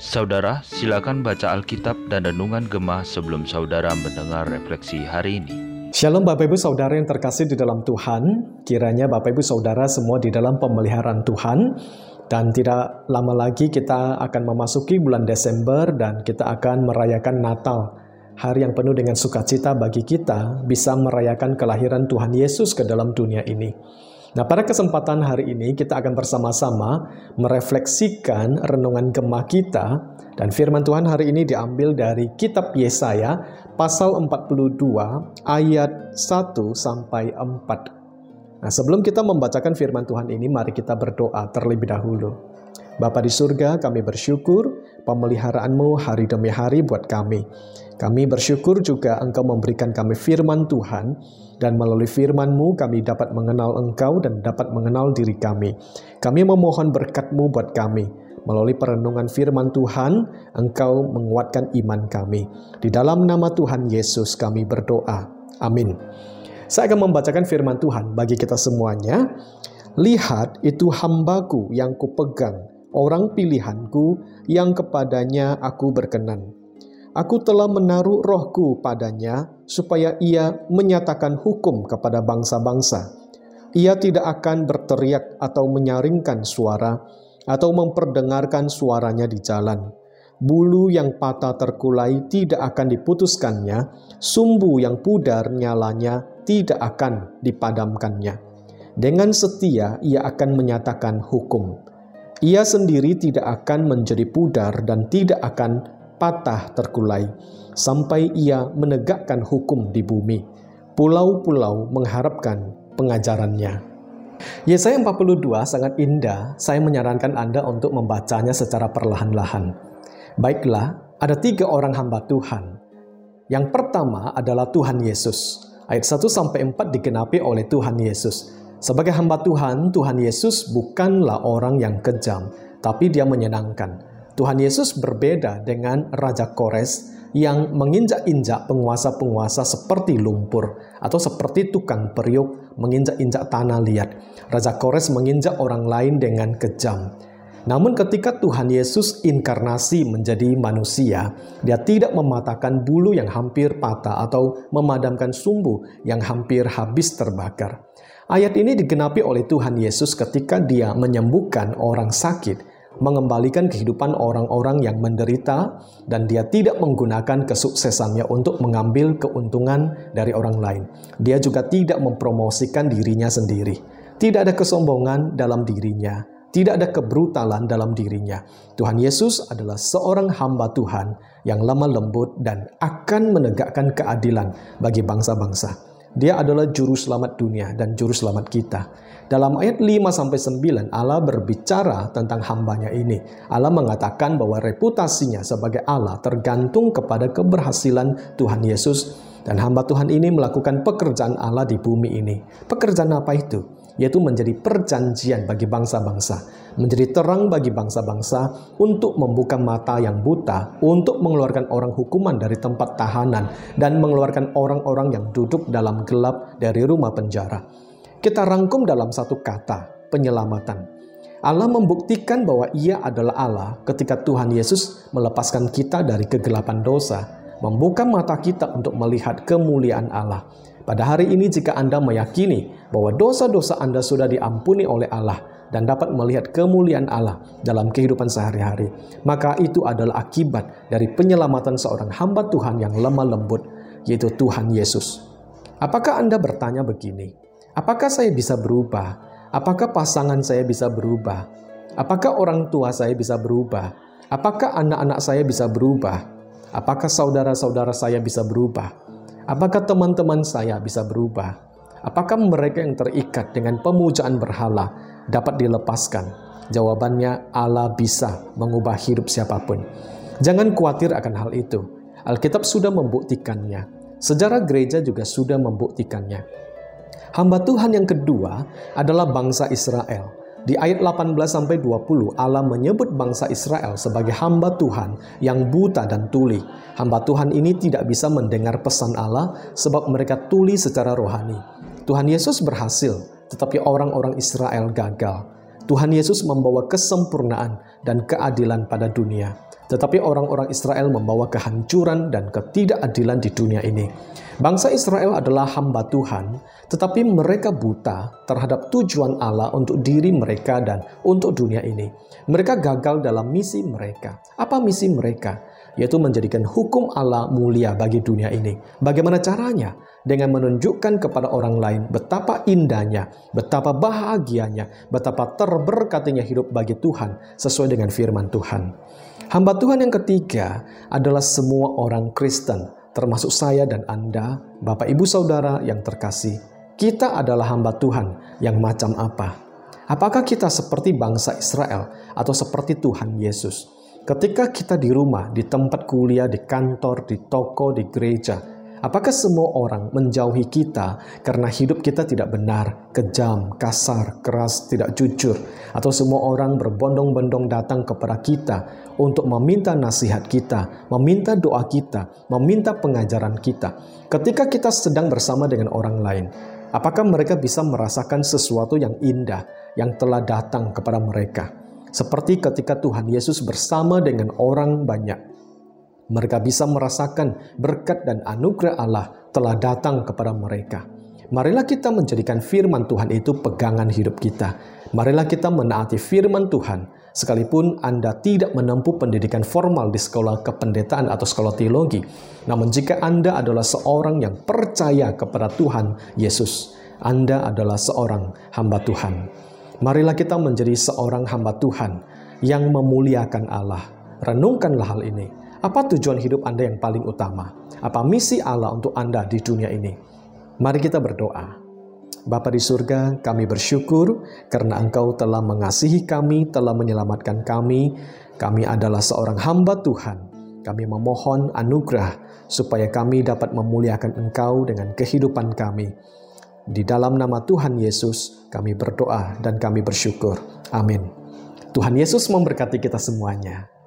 Saudara, silakan baca Alkitab dan Renungan Gemah sebelum saudara mendengar refleksi hari ini. Shalom Bapak Ibu Saudara yang terkasih di dalam Tuhan, kiranya Bapak Ibu Saudara semua di dalam pemeliharaan Tuhan, dan tidak lama lagi kita akan memasuki bulan Desember dan kita akan merayakan Natal, hari yang penuh dengan sukacita bagi kita bisa merayakan kelahiran Tuhan Yesus ke dalam dunia ini. Nah, pada kesempatan hari ini kita akan bersama-sama merefleksikan renungan gemah kita dan firman Tuhan hari ini diambil dari kitab Yesaya pasal 42 ayat 1 sampai 4. Nah, sebelum kita membacakan firman Tuhan ini, mari kita berdoa terlebih dahulu. Bapa di surga, kami bersyukur pemeliharaanmu hari demi hari buat kami. Kami bersyukur juga Engkau memberikan kami firman Tuhan dan melalui firman-Mu kami dapat mengenal Engkau dan dapat mengenal diri kami. Kami memohon berkat-Mu buat kami. Melalui perenungan firman Tuhan, Engkau menguatkan iman kami. Di dalam nama Tuhan Yesus kami berdoa. Amin. Saya akan membacakan firman Tuhan bagi kita semuanya. Lihat itu hambaku yang kupegang, orang pilihanku yang kepadanya aku berkenan Aku telah menaruh rohku padanya supaya ia menyatakan hukum kepada bangsa-bangsa. Ia tidak akan berteriak atau menyaringkan suara atau memperdengarkan suaranya di jalan. Bulu yang patah terkulai tidak akan diputuskannya, sumbu yang pudar nyalanya tidak akan dipadamkannya. Dengan setia ia akan menyatakan hukum. Ia sendiri tidak akan menjadi pudar dan tidak akan patah terkulai, sampai ia menegakkan hukum di bumi. Pulau-pulau mengharapkan pengajarannya. Yesaya 42 sangat indah, saya menyarankan Anda untuk membacanya secara perlahan-lahan. Baiklah, ada tiga orang hamba Tuhan. Yang pertama adalah Tuhan Yesus. Ayat 1 sampai 4 digenapi oleh Tuhan Yesus. Sebagai hamba Tuhan, Tuhan Yesus bukanlah orang yang kejam, tapi dia menyenangkan. Tuhan Yesus berbeda dengan Raja Kores yang menginjak-injak penguasa-penguasa seperti lumpur atau seperti tukang periuk menginjak-injak tanah liat. Raja Kores menginjak orang lain dengan kejam. Namun ketika Tuhan Yesus inkarnasi menjadi manusia, dia tidak mematahkan bulu yang hampir patah atau memadamkan sumbu yang hampir habis terbakar. Ayat ini digenapi oleh Tuhan Yesus ketika dia menyembuhkan orang sakit mengembalikan kehidupan orang-orang yang menderita, dan dia tidak menggunakan kesuksesannya untuk mengambil keuntungan dari orang lain. Dia juga tidak mempromosikan dirinya sendiri. Tidak ada kesombongan dalam dirinya, tidak ada kebrutalan dalam dirinya. Tuhan Yesus adalah seorang hamba Tuhan yang lemah lembut dan akan menegakkan keadilan bagi bangsa-bangsa. Dia adalah juru selamat dunia dan juru selamat kita. Dalam ayat 5-9 Allah berbicara tentang hambanya ini. Allah mengatakan bahwa reputasinya sebagai Allah tergantung kepada keberhasilan Tuhan Yesus dan hamba Tuhan ini melakukan pekerjaan Allah di bumi ini. Pekerjaan apa itu? Yaitu menjadi perjanjian bagi bangsa-bangsa menjadi terang bagi bangsa-bangsa untuk membuka mata yang buta, untuk mengeluarkan orang hukuman dari tempat tahanan, dan mengeluarkan orang-orang yang duduk dalam gelap dari rumah penjara. Kita rangkum dalam satu kata, penyelamatan. Allah membuktikan bahwa ia adalah Allah ketika Tuhan Yesus melepaskan kita dari kegelapan dosa, membuka mata kita untuk melihat kemuliaan Allah. Pada hari ini jika Anda meyakini bahwa dosa-dosa Anda sudah diampuni oleh Allah, dan dapat melihat kemuliaan Allah dalam kehidupan sehari-hari, maka itu adalah akibat dari penyelamatan seorang hamba Tuhan yang lemah lembut, yaitu Tuhan Yesus. Apakah Anda bertanya begini? Apakah saya bisa berubah? Apakah pasangan saya bisa berubah? Apakah orang tua saya bisa berubah? Apakah anak-anak saya bisa berubah? Apakah saudara-saudara saya bisa berubah? Apakah teman-teman saya bisa berubah? Apakah mereka yang terikat dengan pemujaan berhala dapat dilepaskan? Jawabannya Allah bisa mengubah hidup siapa pun. Jangan khawatir akan hal itu. Alkitab sudah membuktikannya. Sejarah gereja juga sudah membuktikannya. Hamba Tuhan yang kedua adalah bangsa Israel. Di ayat 18 sampai 20 Allah menyebut bangsa Israel sebagai hamba Tuhan yang buta dan tuli. Hamba Tuhan ini tidak bisa mendengar pesan Allah sebab mereka tuli secara rohani. Tuhan Yesus berhasil tetapi orang-orang Israel gagal. Tuhan Yesus membawa kesempurnaan dan keadilan pada dunia. Tetapi orang-orang Israel membawa kehancuran dan ketidakadilan di dunia ini. Bangsa Israel adalah hamba Tuhan, tetapi mereka buta terhadap tujuan Allah untuk diri mereka dan untuk dunia ini. Mereka gagal dalam misi mereka. Apa misi mereka? Yaitu menjadikan hukum Allah mulia bagi dunia ini. Bagaimana caranya? Dengan menunjukkan kepada orang lain betapa indahnya, betapa bahagianya, betapa terberkatinya hidup bagi Tuhan sesuai dengan firman Tuhan. Hamba Tuhan yang ketiga adalah semua orang Kristen, termasuk saya dan Anda, Bapak Ibu Saudara yang terkasih. Kita adalah hamba Tuhan yang macam apa? Apakah kita seperti bangsa Israel atau seperti Tuhan Yesus? Ketika kita di rumah, di tempat kuliah, di kantor, di toko, di gereja, Apakah semua orang menjauhi kita karena hidup kita tidak benar, kejam, kasar, keras, tidak jujur, atau semua orang berbondong-bondong datang kepada kita untuk meminta nasihat kita, meminta doa kita, meminta pengajaran kita. Ketika kita sedang bersama dengan orang lain, apakah mereka bisa merasakan sesuatu yang indah yang telah datang kepada mereka? Seperti ketika Tuhan Yesus bersama dengan orang banyak, mereka bisa merasakan berkat dan anugerah Allah telah datang kepada mereka. Marilah kita menjadikan firman Tuhan itu pegangan hidup kita. Marilah kita menaati firman Tuhan, sekalipun Anda tidak menempuh pendidikan formal di sekolah kependetaan atau sekolah teologi. Namun jika Anda adalah seorang yang percaya kepada Tuhan Yesus, Anda adalah seorang hamba Tuhan. Marilah kita menjadi seorang hamba Tuhan yang memuliakan Allah. Renungkanlah hal ini apa tujuan hidup Anda yang paling utama? Apa misi Allah untuk Anda di dunia ini? Mari kita berdoa. Bapa di surga, kami bersyukur karena Engkau telah mengasihi kami, telah menyelamatkan kami. Kami adalah seorang hamba Tuhan. Kami memohon anugerah supaya kami dapat memuliakan Engkau dengan kehidupan kami. Di dalam nama Tuhan Yesus, kami berdoa dan kami bersyukur. Amin. Tuhan Yesus memberkati kita semuanya.